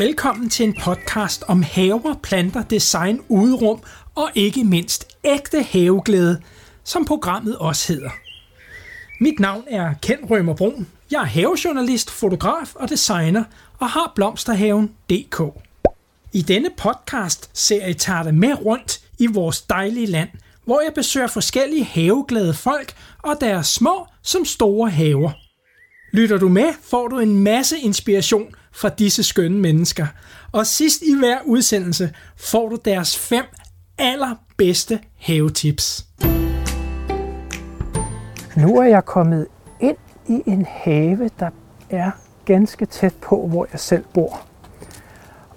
Velkommen til en podcast om haver, planter, design, udrum og ikke mindst ægte haveglæde, som programmet også hedder. Mit navn er Ken Rømer Brun. Jeg er havejournalist, fotograf og designer og har blomsterhaven.dk. I denne podcast ser jeg tager det med rundt i vores dejlige land, hvor jeg besøger forskellige haveglade folk og deres små som store haver. Lytter du med, får du en masse inspiration fra disse skønne mennesker. Og sidst i hver udsendelse får du deres fem allerbedste havetips. Nu er jeg kommet ind i en have, der er ganske tæt på, hvor jeg selv bor.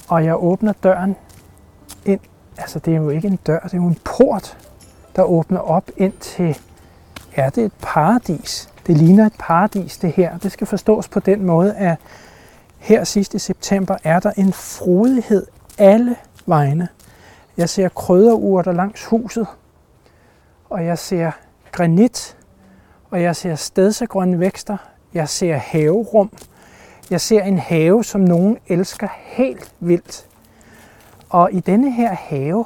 Og jeg åbner døren ind. Altså, det er jo ikke en dør, det er jo en port, der åbner op ind til, ja, det er et paradis. Det ligner et paradis, det her. Det skal forstås på den måde, at her sidst i september er der en frodighed alle vegne. Jeg ser krydderurter langs huset, og jeg ser granit, og jeg ser stedsegrønne vækster, jeg ser haverum, jeg ser en have, som nogen elsker helt vildt. Og i denne her have,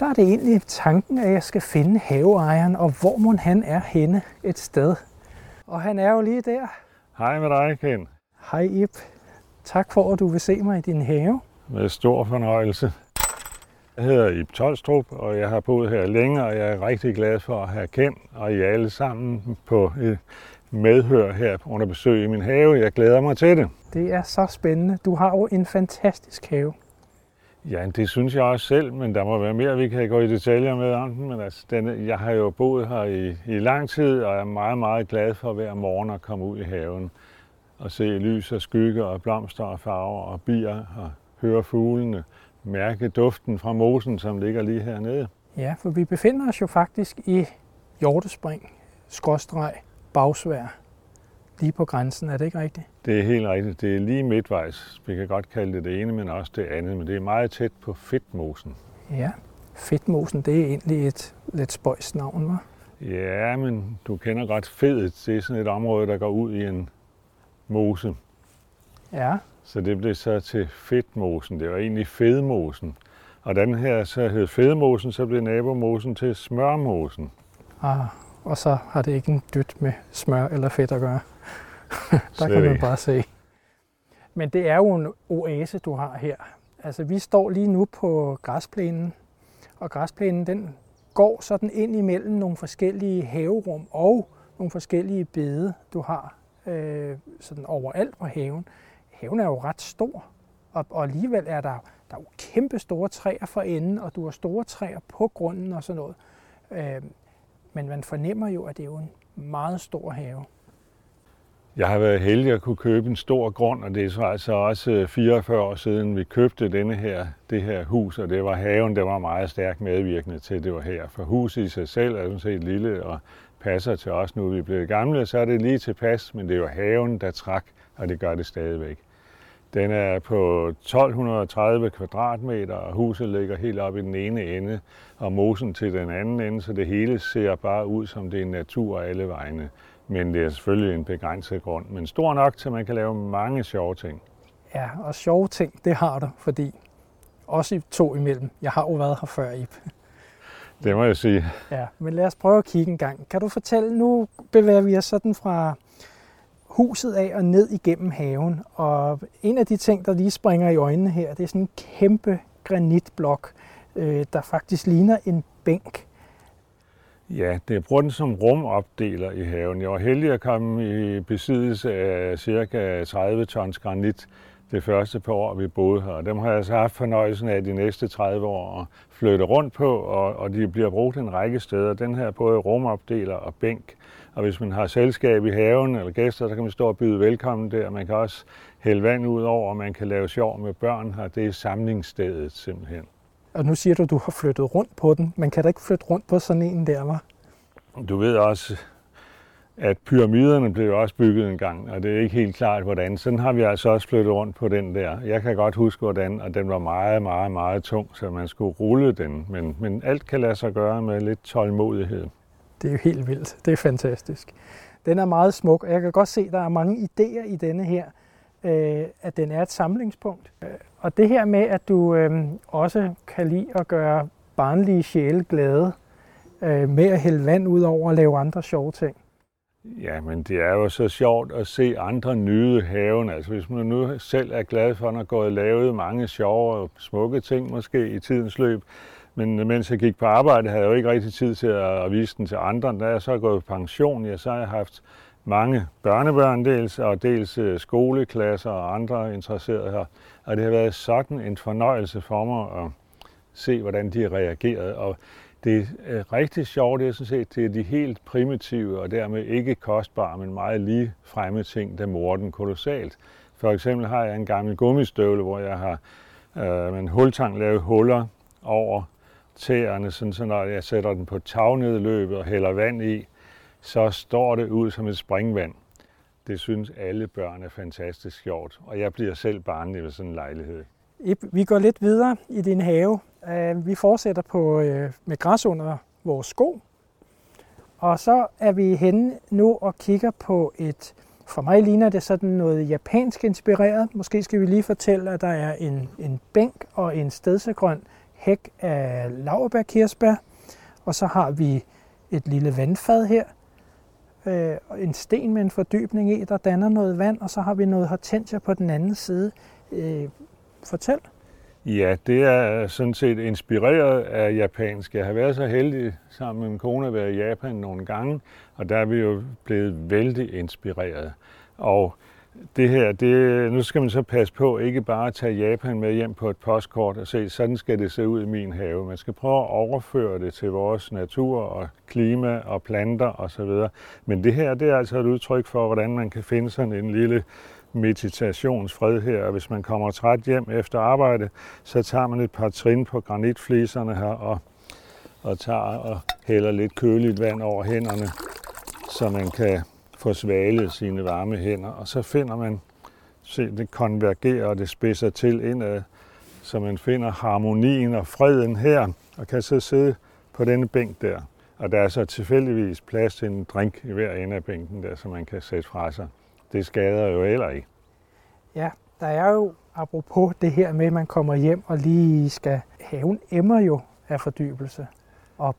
der er det egentlig tanken, at jeg skal finde haveejeren, og hvor må han er henne et sted. Og han er jo lige der. Hej med dig, Ken. Hej Ip. Tak for, at du vil se mig i din have. Med stor fornøjelse. Jeg hedder Ip Tolstrup, og jeg har boet her længe, og jeg er rigtig glad for at have kendt, og I alle sammen på et medhør her under besøg i min have. Jeg glæder mig til det. Det er så spændende. Du har jo en fantastisk have. Ja, det synes jeg også selv, men der må være mere, vi kan gå i detaljer med om den. Men altså, denne, jeg har jo boet her i, i lang tid, og er meget, meget glad for hver morgen at komme ud i haven og se lys og skygge og blomster og farver og bier og høre fuglene, mærke duften fra mosen, som ligger lige hernede. Ja, for vi befinder os jo faktisk i Hjortespring, skråstreg, bagsvær, lige på grænsen. Er det ikke rigtigt? Det er helt rigtigt. Det er lige midtvejs. Vi kan godt kalde det det ene, men også det andet. Men det er meget tæt på Fedtmosen. Ja, Fedtmosen, det er egentlig et lidt spøjst navn, var? Ja, men du kender godt fedet. Det er sådan et område, der går ud i en mose. Ja. Så det blev så til Fedtmosen. Det var egentlig Fedmosen. Og den her så hed Fedmosen, så blev nabomosen til Smørmosen. Ah, og så har det ikke en dyt med smør eller fedt at gøre. Der kan man bare se. Men det er jo en oase, du har her. Altså, vi står lige nu på græsplænen, og græsplænen den går sådan ind imellem nogle forskellige haverum og nogle forskellige bede, du har øh, sådan overalt på haven. Haven er jo ret stor, og, og alligevel er der, der er jo kæmpe store træer for enden, og du har store træer på grunden og sådan noget. Øh, men man fornemmer jo, at det er jo en meget stor have. Jeg har været heldig at kunne købe en stor grund, og det er så altså også øh, 44 år siden, vi købte denne her, det her hus, og det var haven, der var meget stærkt medvirkende til, det var her. For huset i sig selv er sådan set lille og passer til os nu, vi er blevet gamle, så er det lige tilpas, men det er jo haven, der træk, og det gør det stadigvæk. Den er på 1230 kvadratmeter, og huset ligger helt op i den ene ende, og mosen til den anden ende, så det hele ser bare ud som det er natur alle vegne. Men det er selvfølgelig en begrænset grund, men stor nok til, at man kan lave mange sjove ting. Ja, og sjove ting, det har du, fordi også i to imellem. Jeg har jo været her før, Ip. Det må jeg sige. Ja, men lad os prøve at kigge en gang. Kan du fortælle, nu bevæger vi os sådan fra huset af og ned igennem haven. Og en af de ting, der lige springer i øjnene her, det er sådan en kæmpe granitblok, øh, der faktisk ligner en bænk. Ja, det er brugt som rumopdeler i haven. Jeg var heldig at komme i besiddelse af cirka 30 tons granit det første par år, vi boede her. Dem har jeg så haft fornøjelsen af de næste 30 år at flytte rundt på, og, og de bliver brugt en række steder. Den her både rumopdeler og bænk. Og hvis man har selskab i haven eller gæster, så kan man stå og byde velkommen der. Man kan også hælde vand ud over, og man kan lave sjov med børn her. Det er samlingsstedet simpelthen. Og nu siger du, at du har flyttet rundt på den. Man kan da ikke flytte rundt på sådan en der, var? Du ved også, at pyramiderne blev også bygget en gang, og det er ikke helt klart, hvordan. Sådan har vi altså også flyttet rundt på den der. Jeg kan godt huske, hvordan, og den var meget, meget, meget tung, så man skulle rulle den. Men, men alt kan lade sig gøre med lidt tålmodighed. Det er jo helt vildt. Det er fantastisk. Den er meget smuk, og jeg kan godt se, at der er mange idéer i denne her. øh, at den er et samlingspunkt. Og det her med, at du øh, også kan lide at gøre barnlige sjæle glade øh, med at hælde vand ud over og lave andre sjove ting. Ja, men det er jo så sjovt at se andre nyde haven. Altså hvis man nu selv er glad for, at have gået og lavet mange sjove og smukke ting måske i tidens løb, men mens jeg gik på arbejde, havde jeg jo ikke rigtig tid til at vise den til andre. Da jeg så er gået på pension, ja, så har jeg haft mange børnebørn dels, og dels øh, skoleklasser og andre interesserede her. Og det har været sådan en fornøjelse for mig at se, hvordan de har reageret. Og det er rigtig sjovt, det er sådan set, det er de helt primitive og dermed ikke kostbare, men meget lige fremme ting, der morer den kolossalt. For eksempel har jeg en gammel gummistøvle, hvor jeg har øh, med en hultang lavet huller over tæerne, sådan så når jeg sætter den på tagnedløbet og hælder vand i, så står det ud som et springvand. Det synes alle børn er fantastisk sjovt, og jeg bliver selv barnlig ved sådan en lejlighed. Vi går lidt videre i din have. Øh, vi fortsætter på, øh, med græs under vores sko, og så er vi henne nu og kigger på et, for mig ligner det sådan noget japansk inspireret. Måske skal vi lige fortælle, at der er en, en bænk og en stedsegrøn hæk af laurbærkirsbær. Og så har vi et lille vandfad her, øh, en sten med en fordybning i, der danner noget vand, og så har vi noget hortensia på den anden side. Øh, fortæl. Ja, det er sådan set inspireret af japansk. Jeg har været så heldig sammen med min kone at være i Japan nogle gange, og der er vi jo blevet vældig inspireret. Og det her, det, nu skal man så passe på ikke bare at tage Japan med hjem på et postkort og se, sådan skal det se ud i min have. Man skal prøve at overføre det til vores natur og klima og planter osv. Men det her, det er altså et udtryk for, hvordan man kan finde sådan en lille meditationsfred her. Og hvis man kommer træt hjem efter arbejde, så tager man et par trin på granitfliserne her og, og tager og hælder lidt køligt vand over hænderne, så man kan få svalet sine varme hænder, og så finder man, se det konvergerer og det spidser til indad, så man finder harmonien og freden her, og kan så sidde på denne bænk der. Og der er så tilfældigvis plads til en drink i hver ende af bænken der, så man kan sætte fra sig. Det skader jo heller ikke. Ja, der er jo apropos det her med, at man kommer hjem og lige skal... Haven emmer jo af fordybelse og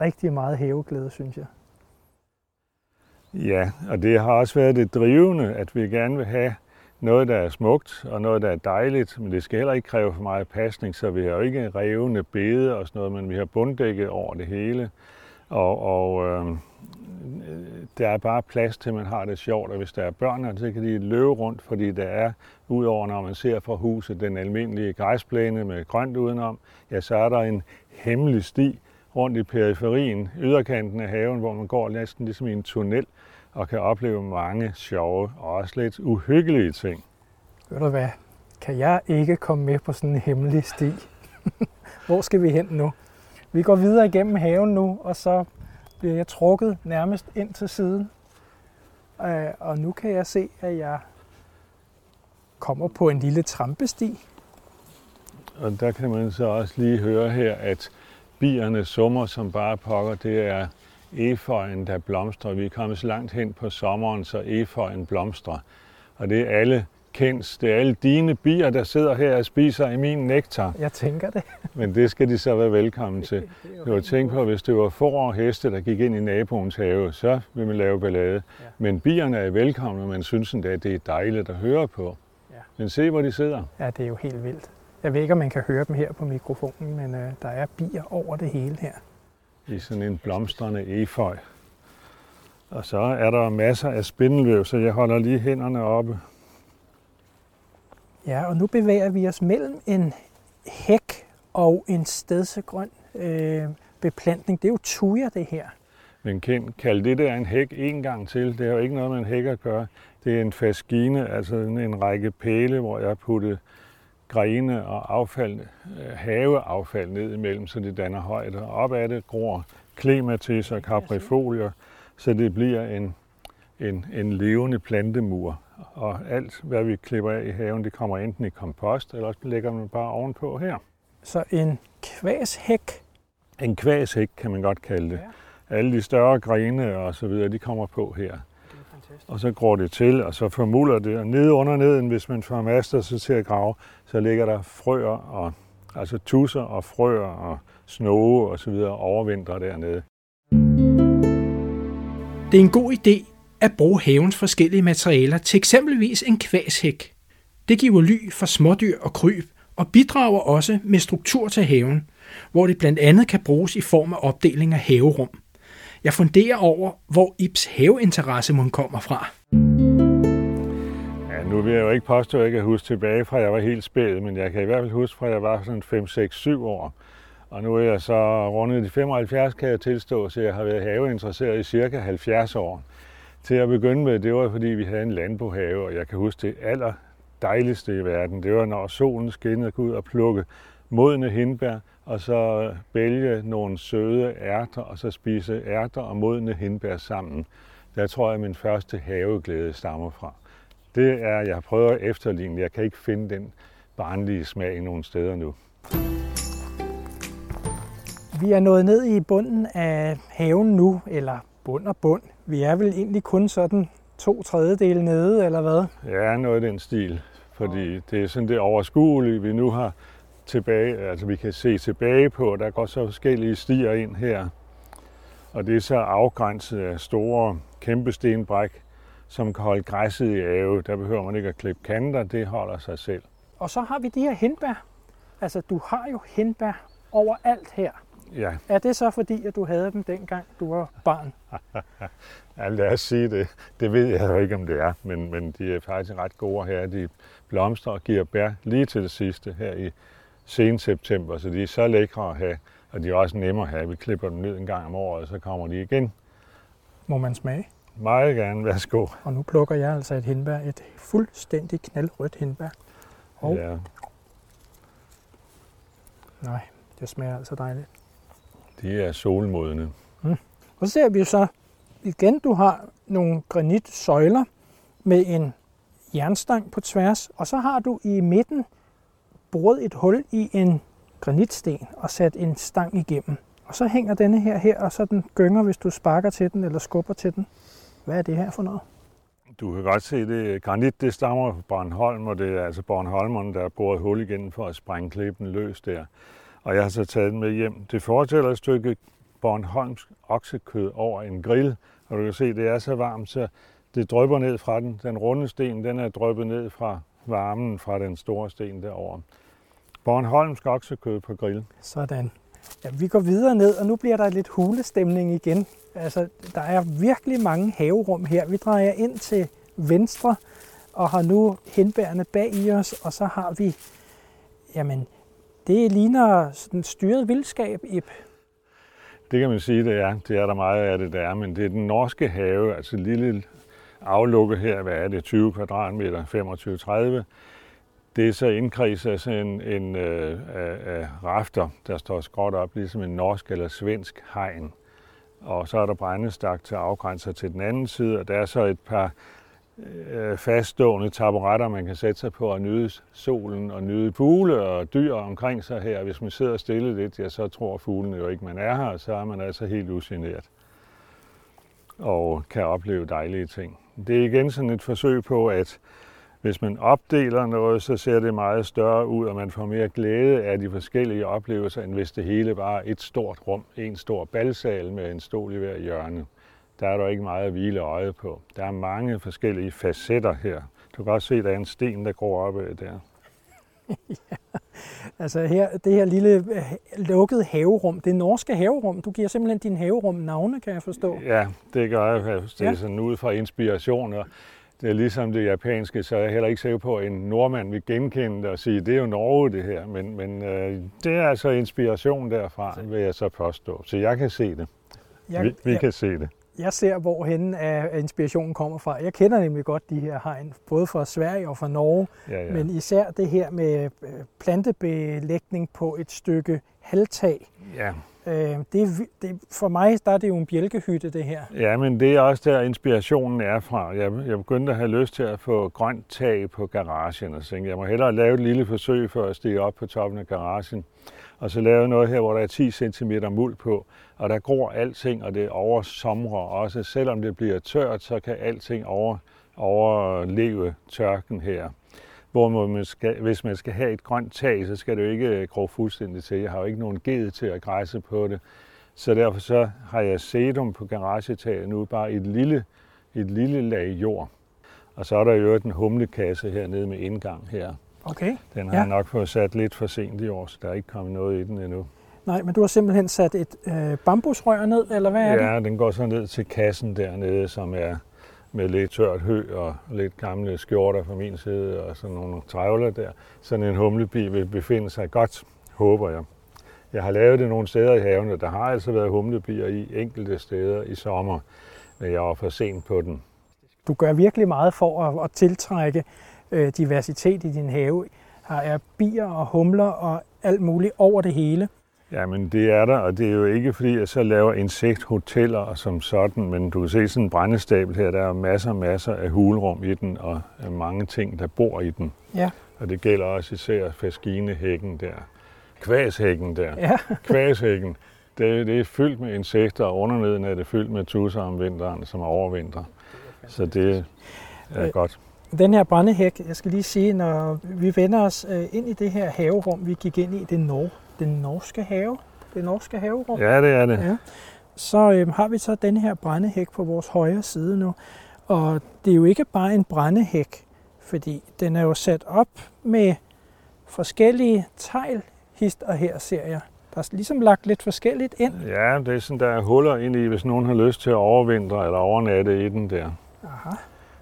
rigtig meget hæveglæde, synes jeg. Ja, og det har også været det drivende, at vi gerne vil have noget, der er smukt og noget, der er dejligt, men det skal heller ikke kræve for meget pasning, så vi har jo ikke revne bede og sådan noget, men vi har bunddækket over det hele. Og, og øh, der er bare plads til, at man har det sjovt, og hvis der er børn, så kan de løbe rundt, fordi der er, udover når man ser fra huset, den almindelige græsplæne med grønt udenom, ja, så er der en hemmelig sti rundt i periferien, yderkanten af haven, hvor man går næsten ligesom i en tunnel, og kan opleve mange sjove og også lidt uhyggelige ting. Ved du hvad? Kan jeg ikke komme med på sådan en hemmelig sti? Hvor skal vi hen nu? Vi går videre igennem haven nu, og så bliver jeg trukket nærmest ind til siden. Øh, og nu kan jeg se, at jeg kommer på en lille trampesti. Og der kan man så også lige høre her, at bierne summer som bare pokker. Det er eføjen, der blomstrer. Vi er kommet så langt hen på sommeren, så eføjen blomstrer. Og det er alle kendt. Det er alle dine bier, der sidder her og spiser i min nektar. Jeg tænker det. Men det skal de så være velkommen til. Du har tænkt på, at hvis det var får og heste, der gik ind i naboens have, så vil man lave ballade. Ja. Men bierne er velkomne, og man synes at det er dejligt at høre på. Ja. Men se, hvor de sidder. Ja, det er jo helt vildt. Jeg ved ikke, om man kan høre dem her på mikrofonen, men øh, der er bier over det hele her. I sådan en blomstrende eføj. Og så er der masser af spindelvæv, så jeg holder lige hænderne oppe. Ja, og nu bevæger vi os mellem en hæk og en stedsegrøn øh, beplantning. Det er jo tuja, det her. Men Ken, kald det der en hæk en gang til. Det har jo ikke noget med en hæk at gøre. Det er en faskine, altså en række pæle, hvor jeg puttet grene og affald, øh, haveaffald ned imellem, så det danner højde. Og op ad det gror klematis og caprifolier, så det bliver en, en, en levende plantemur. Og alt, hvad vi klipper af i haven, det kommer enten i kompost, eller også lægger man bare ovenpå her. Så en kvæshæk? En kvæshæk kan man godt kalde det. Ja. Alle de større grene og så videre, de kommer på her. og så gror det til, og så formuler det. Og nede under neden, hvis man får master sig til at grave, så ligger der frøer, og, altså tusser og frøer og snoge og så videre overvintrer dernede. Det er en god idé at bruge havens forskellige materialer til eksempelvis en kvæshæk. Det giver ly for smådyr og kryb, og bidrager også med struktur til haven, hvor det blandt andet kan bruges i form af opdeling af haverum. Jeg funderer over, hvor Ibs haveinteresse må kommer fra. Ja, nu vil jeg jo ikke påstå, at jeg kan huske tilbage fra, at jeg var helt spæd, men jeg kan i hvert fald huske fra, at jeg var sådan 5, 6, 7 år. Og nu er jeg så rundet de 75, kan jeg tilstå, så jeg har været haveinteresseret i cirka 70 år. Til at begynde med, det var fordi, vi havde en landbohave, og jeg kan huske det aller dejligste i verden. Det var, når solen skinnede, ud og plukke modne hindbær, og så vælge nogle søde ærter, og så spise ærter og modne hindbær sammen. Der tror jeg, at min første haveglæde stammer fra. Det er, jeg prøver at efterligne. Jeg kan ikke finde den barnlige smag i nogen steder nu. Vi er nået ned i bunden af haven nu, eller bund og bund. Vi er vel egentlig kun sådan to tredjedele nede, eller hvad? Ja, noget i den stil. Fordi det er sådan det overskuelige, vi nu har tilbage, altså vi kan se tilbage på. Der går så forskellige stier ind her. Og det er så afgrænset af store, kæmpe stenbræk, som kan holde græsset i ave. Der behøver man ikke at klippe kanter, det holder sig selv. Og så har vi de her hindbær. Altså, du har jo hindbær overalt her. Ja. Er det så fordi, at du havde dem dengang, du var barn? ja, lad os sige det. Det ved jeg jo ikke, om det er, men, men de er faktisk ret gode her. De blomstrer og giver bær lige til det sidste her i sen september, så de er så lækre at have, og de er også nemme at have. Vi klipper dem ned en gang om året, og så kommer de igen. Må man smage? Meget gerne, værsgo. Og nu plukker jeg altså et hindbær, et fuldstændig knaldrødt hindbær. Og... Ja. Nej, det smager altså dejligt. De er solmodne. Mm. Og så ser vi så igen, du har nogle granitsøjler med en jernstang på tværs, og så har du i midten boret et hul i en granitsten og sat en stang igennem. Og så hænger denne her her, og så den gynger, hvis du sparker til den eller skubber til den. Hvad er det her for noget? Du kan godt se, det granit det stammer fra Bornholm, og det er altså Bornholmerne, der har boret hul igen for at sprænge klippen løs der. Og jeg har så taget den med hjem. Det fortæller et stykke Bornholms oksekød over en grill, og du kan se, det er så varmt, så det drøber ned fra den. Den runde sten, den er drøbet ned fra varmen fra den store sten derovre. Bornholmsk oksekød på grill. Sådan. Ja, vi går videre ned, og nu bliver der lidt hulestemning igen. Altså, der er virkelig mange haverum her. Vi drejer ind til venstre og har nu henbærende bag i os, og så har vi, jamen, det ligner sådan styret vildskab, Ip. Det kan man sige, det er. Det er der meget af det, der er, men det er den norske have, altså lille aflukke her, hvad er det, 20 kvadratmeter, 25-30. Det er så indkredset af sådan en, en øh, af, af rafter, der står skråt op, ligesom en norsk eller svensk hegn. Og så er der brændestak til afgrænser til den anden side, og der er så et par øh, faststående taburetter, man kan sætte sig på og nyde solen og nyde fugle og dyr omkring sig her. Hvis man sidder stille lidt, ja, så tror fuglene jo ikke, man er her, og så er man altså helt usineret og kan opleve dejlige ting. Det er igen sådan et forsøg på, at hvis man opdeler noget, så ser det meget større ud, og man får mere glæde af de forskellige oplevelser, end hvis det hele bare er et stort rum, en stor balsal med en stol i hver hjørne. Der er der ikke meget at hvile øjet på. Der er mange forskellige facetter her. Du kan også se, at der er en sten, der går op der. ja, altså her, det her lille øh, lukkede haverum, det norske haverum, du giver simpelthen din haverum navne, kan jeg forstå. Ja, det gør jeg. Det er ja. sådan ud fra inspiration, og det er ligesom det japanske, så er jeg heller ikke sikker på, at en nordmand vil genkende det og sige, det er jo Norge det her, men, men øh, det er altså inspiration derfra, vil jeg så påstå. Så jeg kan se det. Jeg, vi vi jeg, kan se det jeg ser, hvor hen af inspirationen kommer fra. Jeg kender nemlig godt de her hegn, både fra Sverige og fra Norge, ja, ja. men især det her med øh, plantebelægning på et stykke halvtag. Ja. Øh, det, det, for mig der er det jo en bjælkehytte, det her. Ja, men det er også der, inspirationen er fra. Jeg, jeg begyndte at have lyst til at få grønt tag på garagen, og så tænkte, jeg må hellere lave et lille forsøg for at stige op på toppen af garagen. Og så lave noget her, hvor der er 10 cm muld på, og der gror alting, og det oversomrer også. Selvom det bliver tørt, så kan alting over, overleve tørken her hvor man skal, hvis man skal have et grønt tag, så skal det jo ikke øh, gro fuldstændig til. Jeg har jo ikke nogen ged til at græsse på det. Så derfor så har jeg sedum på garagetaget nu, bare et lille, et lille lag jord. Og så er der jo den humlekasse hernede med indgang her. Okay. Den har ja. jeg nok fået sat lidt for sent i år, så der er ikke kommet noget i den endnu. Nej, men du har simpelthen sat et øh, bambusrør ned, eller hvad er ja, det? Ja, den går så ned til kassen dernede, som er med lidt tørt hø og lidt gamle skjorter fra min side og sådan nogle trævler der. Sådan en humlebi vil befinde sig godt, håber jeg. Jeg har lavet det nogle steder i haven, og der har altså været humlebier i enkelte steder i sommer, men jeg var for sent på den. Du gør virkelig meget for at, at tiltrække øh, diversitet i din have. Her er bier og humler og alt muligt over det hele. Jamen det er der, og det er jo ikke fordi, jeg så laver insekthoteller som sådan, men du kan se sådan en brændestabel her, der er masser og masser af hulrum i den, og mange ting, der bor i den. Ja. Og det gælder også især faskinehækken der. Kvæshækken der. Ja. Kvæshækken. Det, det er fyldt med insekter, og underneden er det fyldt med tusser om vinteren, som overvintrer. Så det er øh, godt. Den her brændehæk, jeg skal lige sige, når vi vender os øh, ind i det her haverum, vi gik ind i, det nord den norske have, det norske haverum. Ja, det er det. Ja. Så øh, har vi så den her brændehæk på vores højre side nu. Og det er jo ikke bare en brændehæk, fordi den er jo sat op med forskellige tegl, hist og her ser jeg. Der er ligesom lagt lidt forskelligt ind. Ja, det er sådan, der er huller ind i, hvis nogen har lyst til at overvintre eller overnatte i den der. Aha.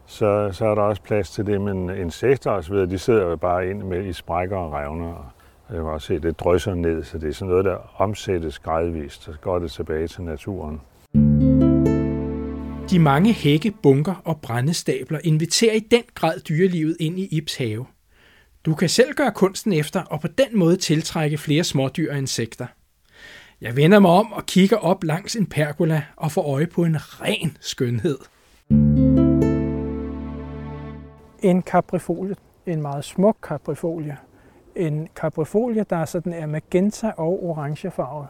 Så, så er der også plads til det, men insekter og så videre, de sidder jo bare ind med i sprækker og revner. og Jeg kan også se, at det drysser ned, så det er sådan noget, der omsættes gradvist, så går det tilbage til naturen. De mange hække, bunker og brændestabler inviterer i den grad dyrelivet ind i Ibs have. Du kan selv gøre kunsten efter og på den måde tiltrække flere smådyr og insekter. Jeg vender mig om og kigger op langs en pergola og får øje på en ren skønhed. En kaprifolie, en meget smuk kaprifolie, en caprifolie, der sådan er magenta og orangefarvet.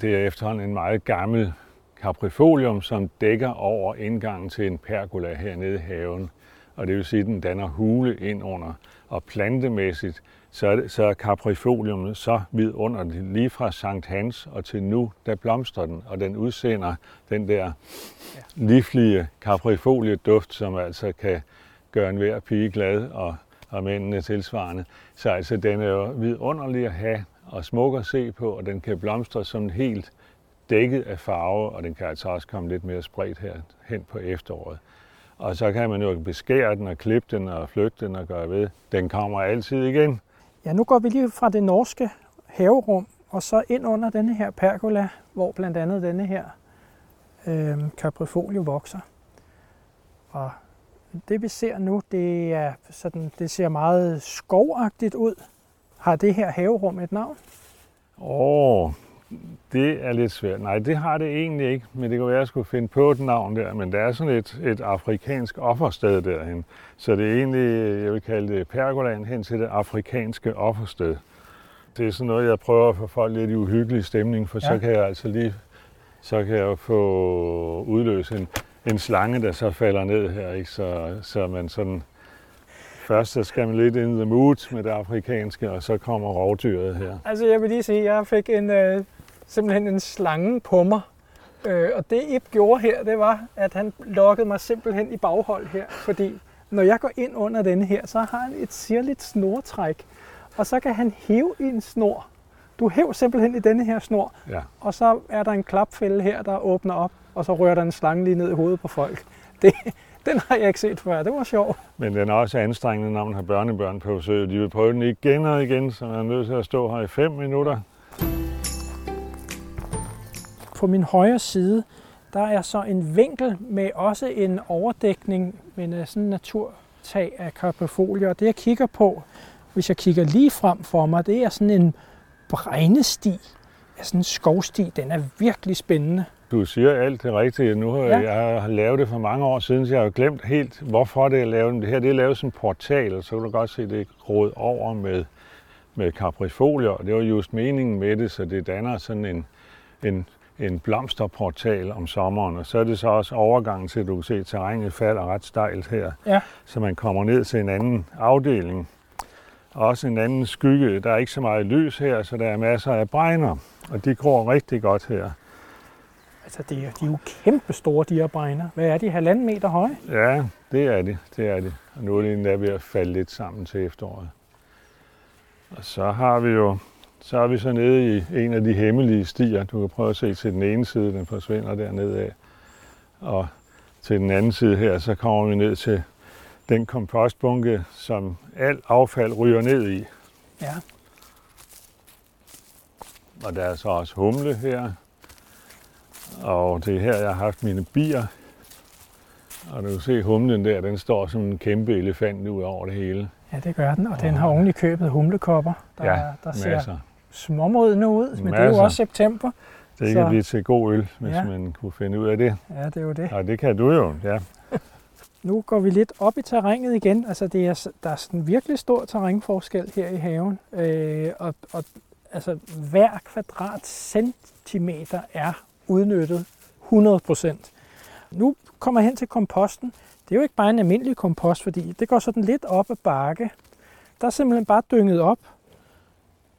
Det er efterhånden en meget gammel caprifolium, som dækker over indgangen til en pergola hernede i haven. Og det vil sige, at den danner hule ind under. Og plantemæssigt, så er, det, så er caprifolium så vidunderligt. Lige fra Sankt Hans og til nu, der blomstrer den, og den udsender den der livlige caprifolie-duft, som altså kan gøre en hver pige glad og og mændene tilsvarende. Så altså, den er jo vidunderlig at have og smuk at se på, og den kan blomstre som helt dækket af farve, og den kan altså også komme lidt mere spredt her hen på efteråret. Og så kan man jo beskære den og klippe den og flytte den og gøre ved. Den kommer altid igen. Ja, nu går vi lige fra det norske haverum og så ind under denne her pergola, hvor blandt andet denne her øh, caprifolio vokser. Og det vi ser nu, det, er sådan, det ser meget skovagtigt ud. Har det her haverum et navn? Åh, oh, det er lidt svært. Nej, det har det egentlig ikke, men det kunne være, at jeg skulle finde på et navn der. Men der er sådan et, et afrikansk offersted derhen. Så det er egentlig, jeg vil kalde det pergolaen hen til det afrikanske offersted. Det er sådan noget, jeg prøver at få folk lidt i uhyggelig stemning, for ja. så kan jeg altså lige så kan jeg få udløst en, en slange, der så falder ned her, ikke? Så, så man sådan, først så skal man lidt in the mood med det afrikanske, og så kommer rovdyret her. Altså jeg vil lige sige, at jeg fik en, øh, simpelthen en slange på mig, øh, og det Ip gjorde her, det var, at han lokkede mig simpelthen i baghold her, fordi når jeg går ind under denne her, så har han et sirligt snortræk, og så kan han hive i en snor. Du hæver simpelthen i denne her snor, ja. og så er der en klapfælde her, der åbner op, og så rører der en slange lige ned i hovedet på folk. Det, den har jeg ikke set før. Det var sjovt. Men den er også anstrengende, når man har børnebørn på besøg. De vil prøve den igen og igen, så man er nødt til at stå her i fem minutter. På min højre side, der er så en vinkel med også en overdækning med sådan en naturtag af karpefolie. Og det jeg kigger på, hvis jeg kigger lige frem for mig, det er sådan en brændesti sådan en skovsti, den er virkelig spændende. Du siger alt det rigtige. Nu har Ja. jeg har lavet det for mange år siden, så jeg har glemt helt, hvorfor det er lavet. Det her det er lavet som en portal, og så kan du godt se, at det er groet over med, med kaprifolier. Og det var just meningen med det, så det danner sådan en, en, en blomsterportal om sommeren. Og så er det så også overgangen til, at du kan se, at terrænet falder ret stejlt her. Ja. Så man kommer ned til en anden afdeling. Også en anden skygge. Der er ikke så meget lys her, så der er masser af bregner. Og de gror rigtig godt her. Altså, det er, de er jo kæmpe store, de her bregner. Hvad er de? Halvanden meter høje? Ja, det er det. Det er det. Og nu er det endda ved at falde lidt sammen til efteråret. Og så har vi jo så er vi så nede i en af de hemmelige stier. Du kan prøve at se til den ene side, den forsvinder dernede af. Og til den anden side her, så kommer vi ned til den kompostbunke, som al affald ryger ned i. Ja. Og der er så også humle her. Og det er her, jeg har haft mine bier. Og du kan se humlen der, den står som en kæmpe elefant ud over det hele. Ja, det gør den. Og den har oven i købet humlekopper, der, Ja, der ser Masser. småmodne ud. Men det er jo Masser. også september. Det Så- kan blive til god øl, hvis ja. man kunne finde ud af det. Ja, det er jo det. Og det kan du jo, ja. Nu går vi lidt op i terrænet igen. Altså, det er, der er sådan virkelig stor terrænforskel her i haven. Øh, og, og altså, hver kvadratcentimeter er udnyttet 100 procent. Nu kommer jeg hen til komposten. Det er jo ikke bare en almindelig kompost, fordi det går sådan lidt op ad bakke. Der er simpelthen bare dynget op.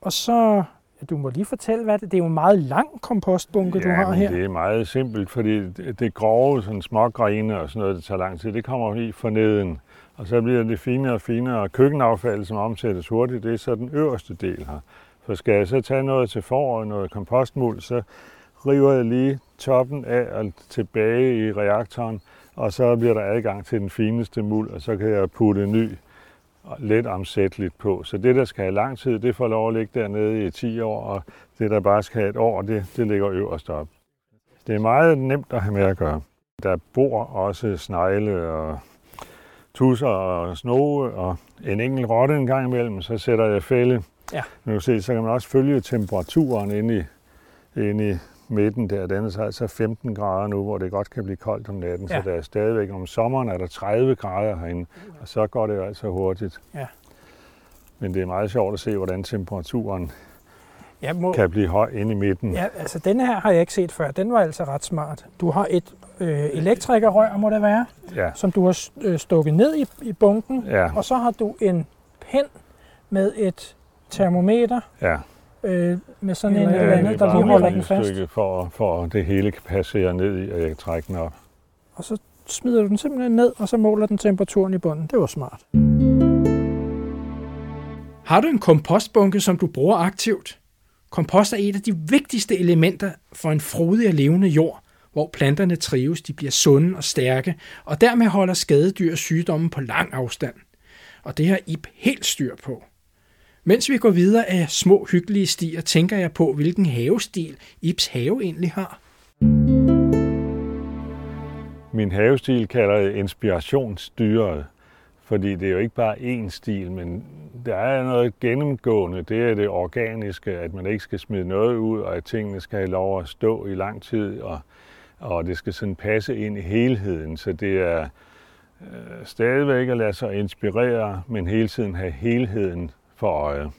Og så, du må lige fortælle, hvad det Det er jo en meget lang kompostbunke, du har her. det er meget simpelt, fordi det, det grove, sådan små grene og sådan noget, det tager lang tid, det kommer i for neden. Og så bliver det finere og finere, og køkkenaffald, som omsættes hurtigt, det er så den øverste del her. For skal jeg så tage noget til foråret, noget kompostmuld, så river jeg lige toppen af og tilbage i reaktoren, og så bliver der adgang til den fineste muld, og så kan jeg putte ny let omsætteligt på. Så det, der skal have lang tid, det får lov at ligge dernede i 10 år, og det, der bare skal have et år, det, det ligger øverst op. Det er meget nemt at have med at gøre. Der bor også snegle og tusser og snoge og en enkelt rotte en gang imellem, så sætter jeg fælde. Ja. Nu kan du se, så kan man også følge temperaturen inde i, inde i midten der. Den er så altså 15 grader nu, hvor det godt kan blive koldt om natten, Ja. så der er stadigvæk om sommeren er der 30 grader herinde, og så går det jo altså hurtigt. Ja. Men det er meget sjovt at se, hvordan temperaturen Jeg må, kan blive høj inde i midten. Ja, altså denne her har jeg ikke set før. Den var altså ret smart. Du har et øh, elektrikerrør, må det være, Ja. som du har øh, stukket ned i, i bunken. Ja. Og så har du en pen med et termometer Ja. Øh, med sådan en Ja, eller det andet, er der lige holder den fast. stykke For, for at det hele kan passere ned i, og jeg kan trække den op. Og så smider du den simpelthen ned, og så måler den temperaturen i bunden. Det var smart. Har du en kompostbunke, som du bruger aktivt? Kompost er et af de vigtigste elementer for en frodig og levende jord, hvor planterne trives, de bliver sunde og stærke, og dermed holder skadedyr og sygdomme på lang afstand. Og det har Ib helt styr på. Mens vi går videre af små hyggelige stier, tænker jeg på, hvilken havestil Ibs have egentlig har. Min havestil kalder jeg inspirationsstyret, fordi det er jo ikke bare én stil, men der er noget gennemgående. Det er det organiske, at man ikke skal smide noget ud, og at tingene skal have lov at stå i lang tid, og, og det skal sådan passe ind i helheden. Så det er øh, stadigvæk at lade sig inspirere, men hele tiden have helheden for øje.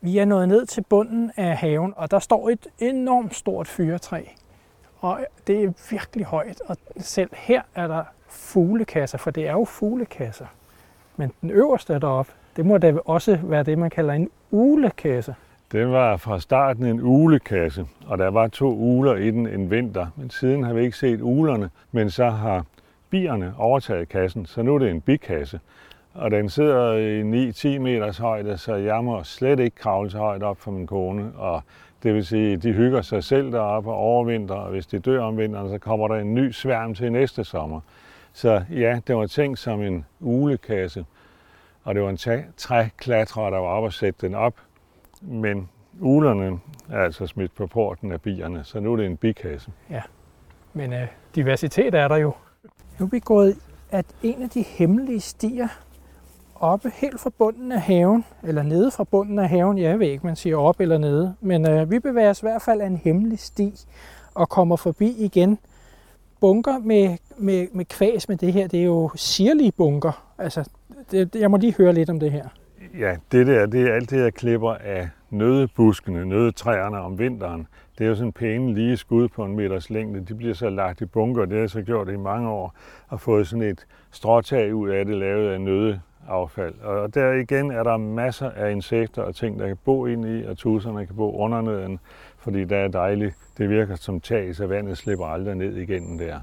Vi er nået ned til bunden af haven, og der står et enormt stort fyretræ. Og det er virkelig højt, og selv her er der fuglekasser, for det er jo fuglekasser. Men den øverste deroppe, det må da også være det, man kalder en ulekasse. Den var fra starten en ulekasse, og der var to uler i den en vinter. Men siden har vi ikke set ulerne, men så har bierne overtaget kassen, så nu er det en bikasse. Og den sidder i 9-10 meters højde, så jeg må slet ikke kravle så højt op for min kone. Og det vil sige, de hygger sig selv deroppe og overvinter, og hvis de dør om vinteren, så kommer der en ny sværm til næste sommer. Så ja, det var tænkt som en ulekasse, og det var en træ- træklatrer, der var op og sætte den op. Men ulerne er altså smidt på porten af bierne, så nu er det en bikasse. Men øh, diversitet er der jo. Nu er vi gået at en af de hemmelige stier, oppe helt fra bunden af haven, eller nede fra bunden af haven, jeg ved ikke, man siger op eller nede, men øh, vi bevæger os i hvert fald af en hemmelig sti og kommer forbi igen bunker med, med, med kvæs med det her. Det er jo sirlige bunker. Altså, det, jeg må lige høre lidt om det her. Ja, det der, det er alt det, jeg klipper af nødebuskene, nødetræerne om vinteren. Det er jo sådan pæne lige skud på en meters længde. De bliver så lagt i bunker, det har jeg så gjort i mange år, og fået sådan et stråtag ud af det, lavet af nøde, nødeaffald. Og der igen er der masser af insekter og ting, der kan bo ind i, og tusserne kan bo under neden, fordi der er dejligt. Det virker som tag, så vandet slipper aldrig ned igennem der.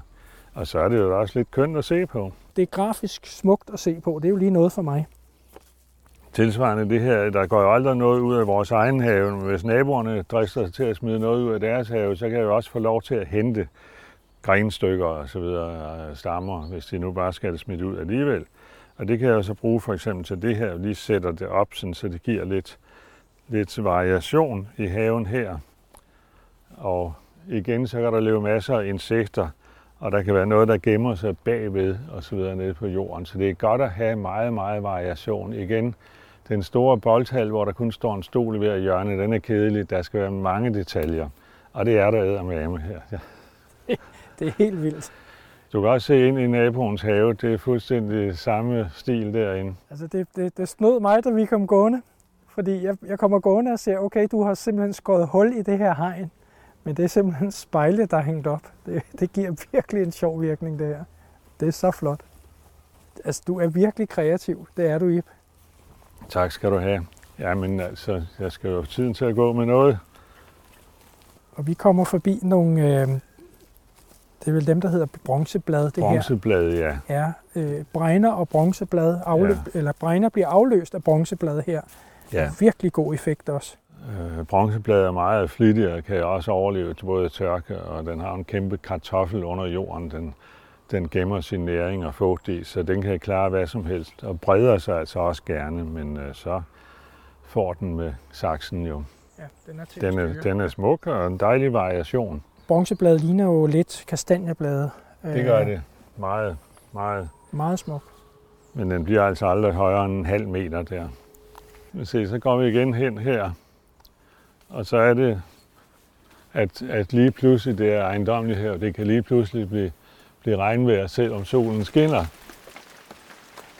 Og så er det jo også lidt kønt at se på. Det er grafisk smukt at se på. Det er jo lige noget for mig. Tilsvarende det her, der går jo aldrig noget ud af vores egen have, hvis naboerne drister sig til at smide noget ud af deres have, så kan jeg jo også få lov til at hente grenstykker og så videre, stammer, hvis de nu bare skal det smidt ud alligevel. Og det kan jeg så bruge for eksempel til det her, jeg lige sætter det op, sådan, så det giver lidt, lidt variation i haven her. Og igen, så kan der leve masser af insekter, og der kan være noget, der gemmer sig bagved og så videre nede på jorden. Så det er godt at have meget, meget variation. Igen, den store boldhal, hvor der kun står en stol ved hjørne, den er kedelig. Der skal være mange detaljer. Og det er der med her. Ja. Det er helt vildt. Du kan også se ind i naboens have. Det er fuldstændig samme stil derinde. Altså det, det, det snød mig, da vi kom gående. Fordi jeg, jeg kommer gående og ser, okay, du har simpelthen skåret hul i det her hegn. Men det er simpelthen spejle, der er hængt op. Det, det giver virkelig en sjov virkning, det her. Det er så flot. Altså, du er virkelig kreativ. Det er du, Ip. Tak skal du have. Ja, men altså, jeg skal jo have tiden til at gå med noget. Og vi kommer forbi nogle, øh, det er vel dem, der hedder bronzeblad. Det bronzeblad, her. ja. Ja, øh, bregner og bronzeblad, afløb, ja. eller bregner bliver afløst af bronzeblad her. Ja. Virkelig god effekt også. Øh, bronzebladet er meget flittig og kan også overleve til både tørke, og den har en kæmpe kartoffel under jorden. Den, den gemmer sin næring og fugt i, så den kan klare hvad som helst, og breder sig altså også gerne, men øh, så får den med saksen jo. Ja, den er, den er, den er smuk og en dejlig variation. Bronzebladet ligner jo lidt kastanjebladet. Det gør det. Meget, meget. Meget smuk. Men den bliver altså aldrig højere end en halv meter der. Se, så går vi igen hen her og så er det, at, at lige pludselig det er ejendomligt her, det kan lige pludselig blive, blive regnvejr, selvom solen skinner.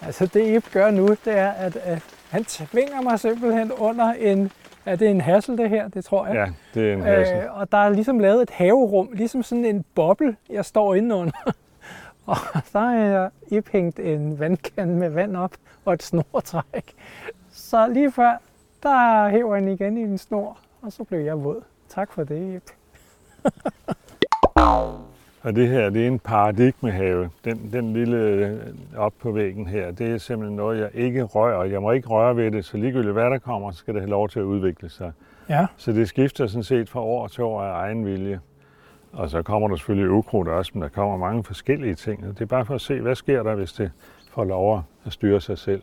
Altså det Ip gør nu, det er, at, at han tvinger mig simpelthen under en, er det en hassel det her, det tror jeg. Ja, det er en hassel. Øh, og der er ligesom lavet et haverum, ligesom sådan en boble, jeg står inde under. og så har jeg Ip hængt en vandkande med vand op og et snortræk. Så lige før, der hæver han igen i en snor, og så blev jeg våd. Tak for det, Ip. og det her, det er en paradigmehave. Den, den lille øh, op på væggen her, det er simpelthen noget, jeg ikke rører. Jeg må ikke røre ved det, så ligegyldigt hvad der kommer, så skal det have lov til at udvikle sig. Ja. Så det skifter sådan set fra år til år af egen vilje. Og så kommer der selvfølgelig ukrudt også, men der kommer mange forskellige ting. Det er bare for at se, hvad sker der, hvis det får lov at styre sig selv.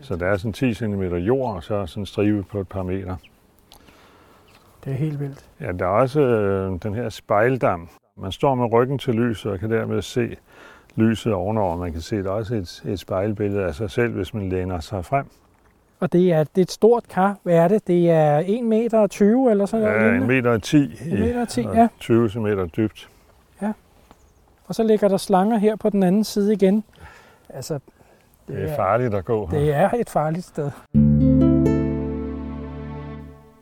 Så der er sådan 10 cm jord, og så sådan en stribe på et par meter. Det er helt vildt. Ja, der er også øh, den her spejldam. Man står med ryggen til lyset og kan dermed se lyset ovenover. Man kan se, der er også et, et spejlbillede af sig selv, hvis man læner sig frem. Og det er, det er et stort kar. Hvad er det? Det er 1 meter 20 eller sådan noget? Ja, 1 meter 10. 1 meter 10, ja. 20 cm dybt. Ja. Og så ligger der slanger her på den anden side igen. Altså, det, det er farligt at gå her. Det er et farligt sted.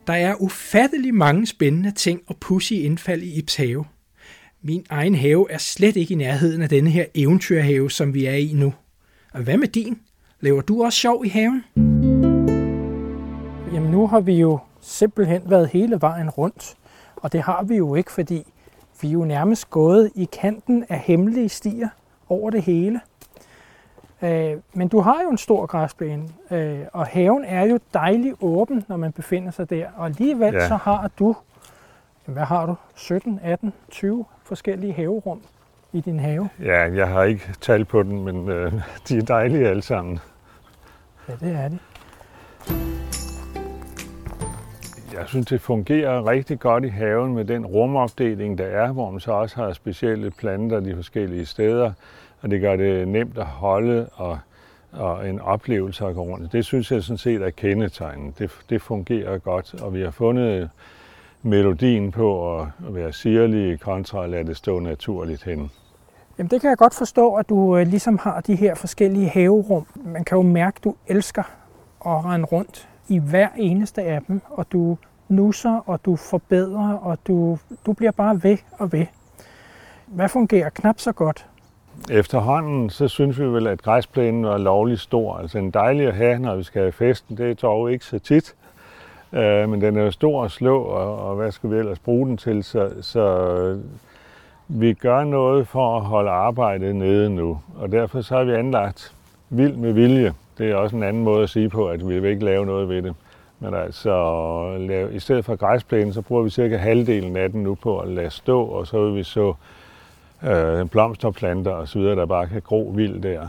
Der er ufattelig mange spændende ting og pussy indfald i Ips have. Min egen have er slet ikke i nærheden af denne her eventyrhave, som vi er i nu. Og hvad med din? Laver du også sjov i haven? Jamen nu har vi jo simpelthen været hele vejen rundt. Og det har vi jo ikke, fordi vi er jo nærmest gået i kanten af hemmelige stier over det hele. Øh, men du har jo en stor græsplæne, øh, og haven er jo dejligt åben, når man befinder sig der. Og alligevel ja. så har du, hvad har du, 17, 18, 20 forskellige haverum i din have. Ja, jeg har ikke talt på den, men øh, de er dejlige alle sammen. Ja, det er de. Jeg synes, det fungerer rigtig godt i haven med den rumopdeling, der er, hvor man så også har specielle planter de forskellige steder og det gør det nemt at holde og, og en oplevelse at gå rundt. Det synes jeg sådan set er kendetegnet. Det, det fungerer godt, og vi har fundet melodien på at være sirlige kontra at lade det stå naturligt hen. Jamen det kan jeg godt forstå, at du øh, ligesom har de her forskellige haverum. Man kan jo mærke, at du elsker at rende rundt i hver eneste af dem, og du nusser, og du forbedrer, og du, du bliver bare ved og ved. Hvad fungerer knap så godt? Efterhånden så synes vi vel, at græsplænen var lovligt stor. Altså en dejlig at have, når vi skal have festen. Det er dog ikke så tit. Øh, men den er jo stor at slå, og, og hvad skal vi ellers bruge den til? Så, så vi gør noget for at holde arbejdet nede nu. Og derfor så har vi anlagt vild med vilje. Det er også en anden måde at sige på, at vi vil ikke lave noget ved det. Men altså, lave, i stedet for græsplænen, så bruger vi cirka halvdelen af den nu på at lade stå, og så vil vi så øh, blomsterplanter og så videre, der bare kan gro vildt der.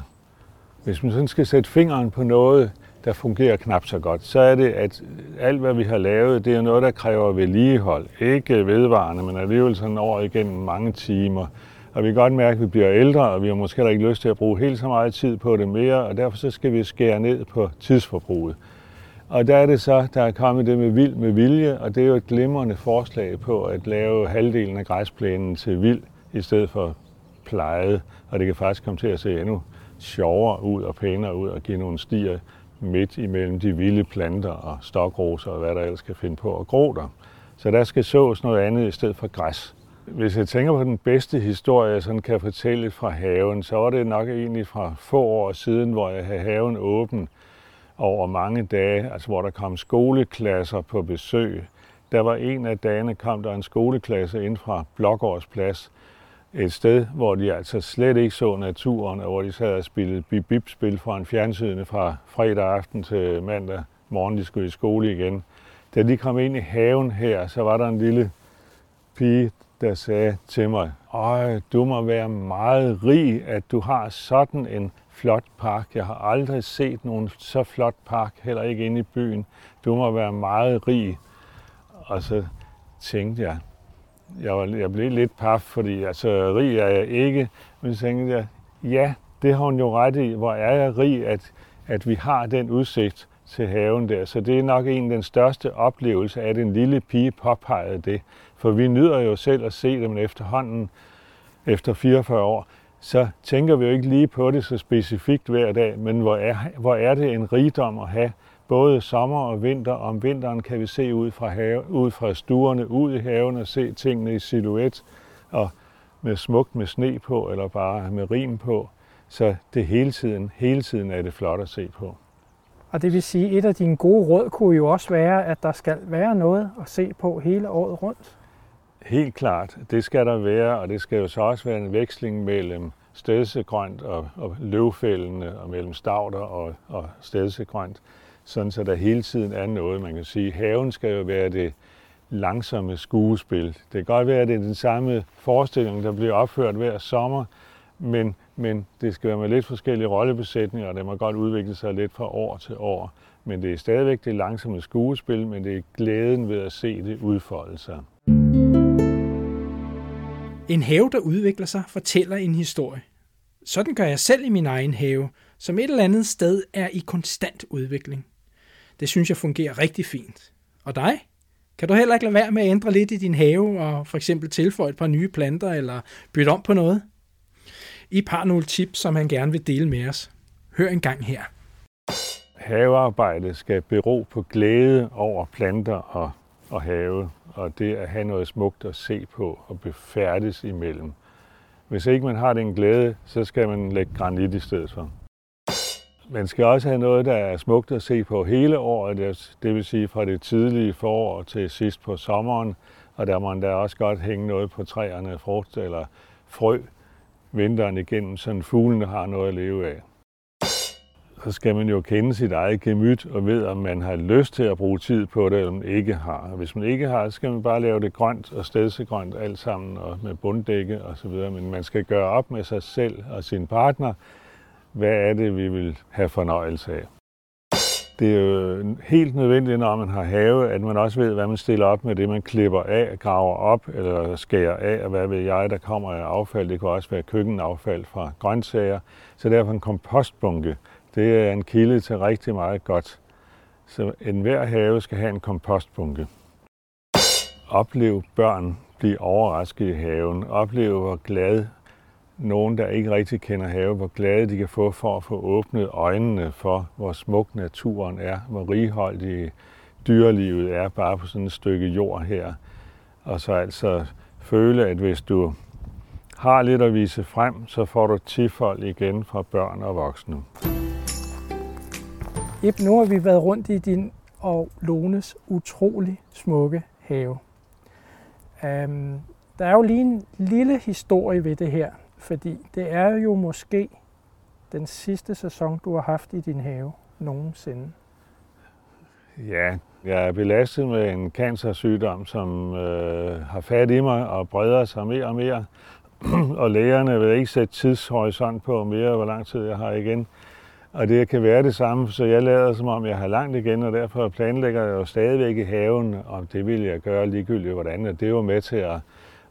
Hvis man sådan skal sætte fingeren på noget, der fungerer knap så godt, så er det, at alt, hvad vi har lavet, det er noget, der kræver vedligehold. Ikke vedvarende, men alligevel sådan over igennem mange timer. Og vi kan godt mærke, at vi bliver ældre, og vi har måske heller ikke lyst til at bruge helt så meget tid på det mere, og derfor så skal vi skære ned på tidsforbruget. Og der er det så, der er kommet det med vild med vilje, og det er jo et glimrende forslag på at lave halvdelen af græsplænen til vild i stedet for plejet, og det kan faktisk komme til at se endnu sjovere ud og pænere ud og give nogle stier midt imellem de vilde planter og stokroser og hvad der ellers kan finde på at gro der. Så der skal sås noget andet i stedet for græs. Hvis jeg tænker på den bedste historie, jeg sådan kan fortælle fra haven, så var det nok egentlig fra få år siden, hvor jeg havde haven åben over mange dage, altså hvor der kom skoleklasser på besøg. Der var en af dagene, kom der en skoleklasse ind fra Blågårdsplads, et sted, hvor de altså slet ikke så naturen, og hvor de sad og spillede bip-bip-spil fra en fjernsynet fra fredag aften til mandag morgen, de skulle i skole igen. Da de kom ind i haven her, så var der en lille pige, der sagde til mig, Øj, du må være meget rig, at du har sådan en flot park. Jeg har aldrig set nogen så flot park, heller ikke inde i byen. Du må være meget rig. Og så tænkte jeg, jeg, var, jeg blev lidt paf, fordi altså, rig er jeg ikke. Men så tænkte jeg, ja, det har hun jo ret i. Hvor er jeg rig, at, at vi har den udsigt til haven der. Så det er nok en af den største oplevelse, at en lille pige påpegede det. For vi nyder jo selv at se dem efterhånden, efter 44 år, så tænker vi jo ikke lige på det så specifikt hver dag, men hvor er, hvor er det en rigdom at have både sommer og vinter. Om vinteren kan vi se ud fra, have, ud fra stuerne, ud i haven og se tingene i silhuet, og med smukt med sne på, eller bare med rim på. Så det hele tiden, hele tiden er det flot at se på. Og det vil sige, at et af dine gode råd kunne jo også være, at der skal være noget at se på hele året rundt. Helt klart, det skal der være, og det skal jo så også være en veksling mellem stedsegrønt og, og løvfældende, og mellem stavter og, og stedsegrønt sådan så der hele tiden er noget. Man kan sige, haven skal jo være det langsomme skuespil. Det kan godt være, at det er den samme forestilling, der bliver opført hver sommer, men, men det skal være med lidt forskellige rollebesætninger, og det må godt udvikle sig lidt fra år til år. Men det er stadigvæk det langsomme skuespil, men det er glæden ved at se det udfolde sig. En have, der udvikler sig, fortæller en historie. Sådan gør jeg selv i min egen have, som et eller andet sted er i konstant udvikling. Det synes jeg fungerer rigtig fint. Og dig? Kan du heller ikke lade være med at ændre lidt i din have og for eksempel tilføje et par nye planter eller bytte om på noget? I har nogle tips, som han gerne vil dele med os. Hør en gang her. Havearbejde skal bero på glæde over planter og, og have, og det at have noget smukt at se på og befærdes imellem. Hvis ikke man har den glæde, så skal man lægge granit i stedet for. Man skal også have noget, der er smukt at se på hele året, det vil sige fra det tidlige forår til sidst på sommeren, og der må man da også godt hænge noget på træerne, frugt eller frø, vinteren igennem, så fuglene har noget at leve af. Så skal man jo kende sit eget gemyt og ved, om man har lyst til at bruge tid på det, eller man ikke har. Hvis man ikke har, så skal man bare lave det grønt og stedsegrønt alt sammen, og med bunddække osv. Men man skal gøre op med sig selv og sin partner, hvad er det, vi vil have fornøjelse af. Det er jo helt nødvendigt, når man har have, at man også ved, hvad man stiller op med det, man klipper af, graver op eller skærer af, og hvad ved jeg, der kommer af affald. Det kan også være køkkenaffald fra grøntsager. Så derfor en kompostbunke, Det er en kilde til rigtig meget godt. Så enhver have skal have en kompostbunke. Oplev børn blive overrasket i haven. Oplev, hvor glad nogen, der ikke rigtig kender have, hvor glade de kan få for at få åbnet øjnene for, hvor smuk naturen er, hvor righoldig dyrelivet er bare på sådan et stykke jord her. Og så altså føle, at hvis du har lidt at vise frem, så får du tifold igen fra børn og voksne. Ip, nu har vi været rundt i din og Lones utrolig smukke have. Um, der er jo lige en lille historie ved det her, fordi det er jo måske den sidste sæson, du har haft i din have nogensinde. Ja, jeg er belastet med en cancersygdom, som øh, har fat i mig og breder sig mere og mere. og lægerne vil ikke sætte tidshorisont på mere, hvor lang tid jeg har igen. Og det kan være det samme, så jeg lader som om, jeg har langt igen, og derfor planlægger jeg jo stadigvæk i haven, og det vil jeg gøre ligegyldigt hvordan, og det er jo med til at,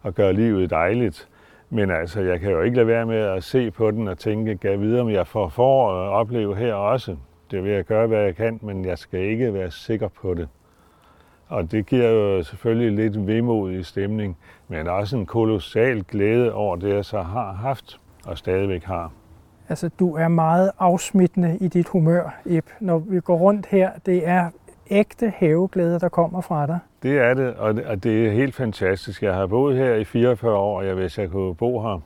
at gøre livet dejligt. Men altså, jeg kan jo ikke lade være med at se på den og tænke, kan jeg vide, om jeg får for at opleve her også. Det vil jeg gøre, hvad jeg kan, men jeg skal ikke være sikker på det. Og det giver jo selvfølgelig lidt vemodig stemning, men også en kolossal glæde over det, jeg så har haft og stadigvæk har. Altså, du er meget afsmittende i dit humør, Ip. Når vi går rundt her, det er ægte haveglæde, der kommer fra dig. Det er det, og det er helt fantastisk. Jeg har boet her i 44 år, og jeg hvis jeg kunne bo her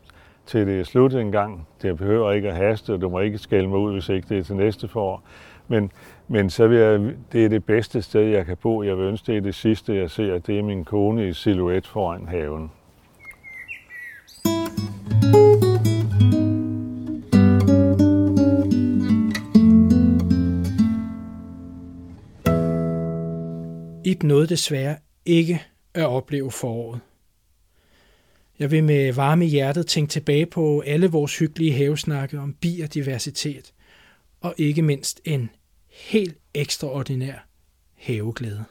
til det er slut en gang. Det behøver ikke at haste, og du må ikke skælde mig ud, hvis ikke det er til næste forår. Men, men så vil jeg, det er det bedste sted, jeg kan bo. Jeg vil ønske, det er det sidste, jeg ser. Det er min kone i silhuet foran haven. Ib nåede desværre ikke at opleve foråret. Jeg vil med varme hjertet tænke tilbage på alle vores hyggelige havesnakke om biodiversitet, og ikke mindst en helt ekstraordinær haveglæde.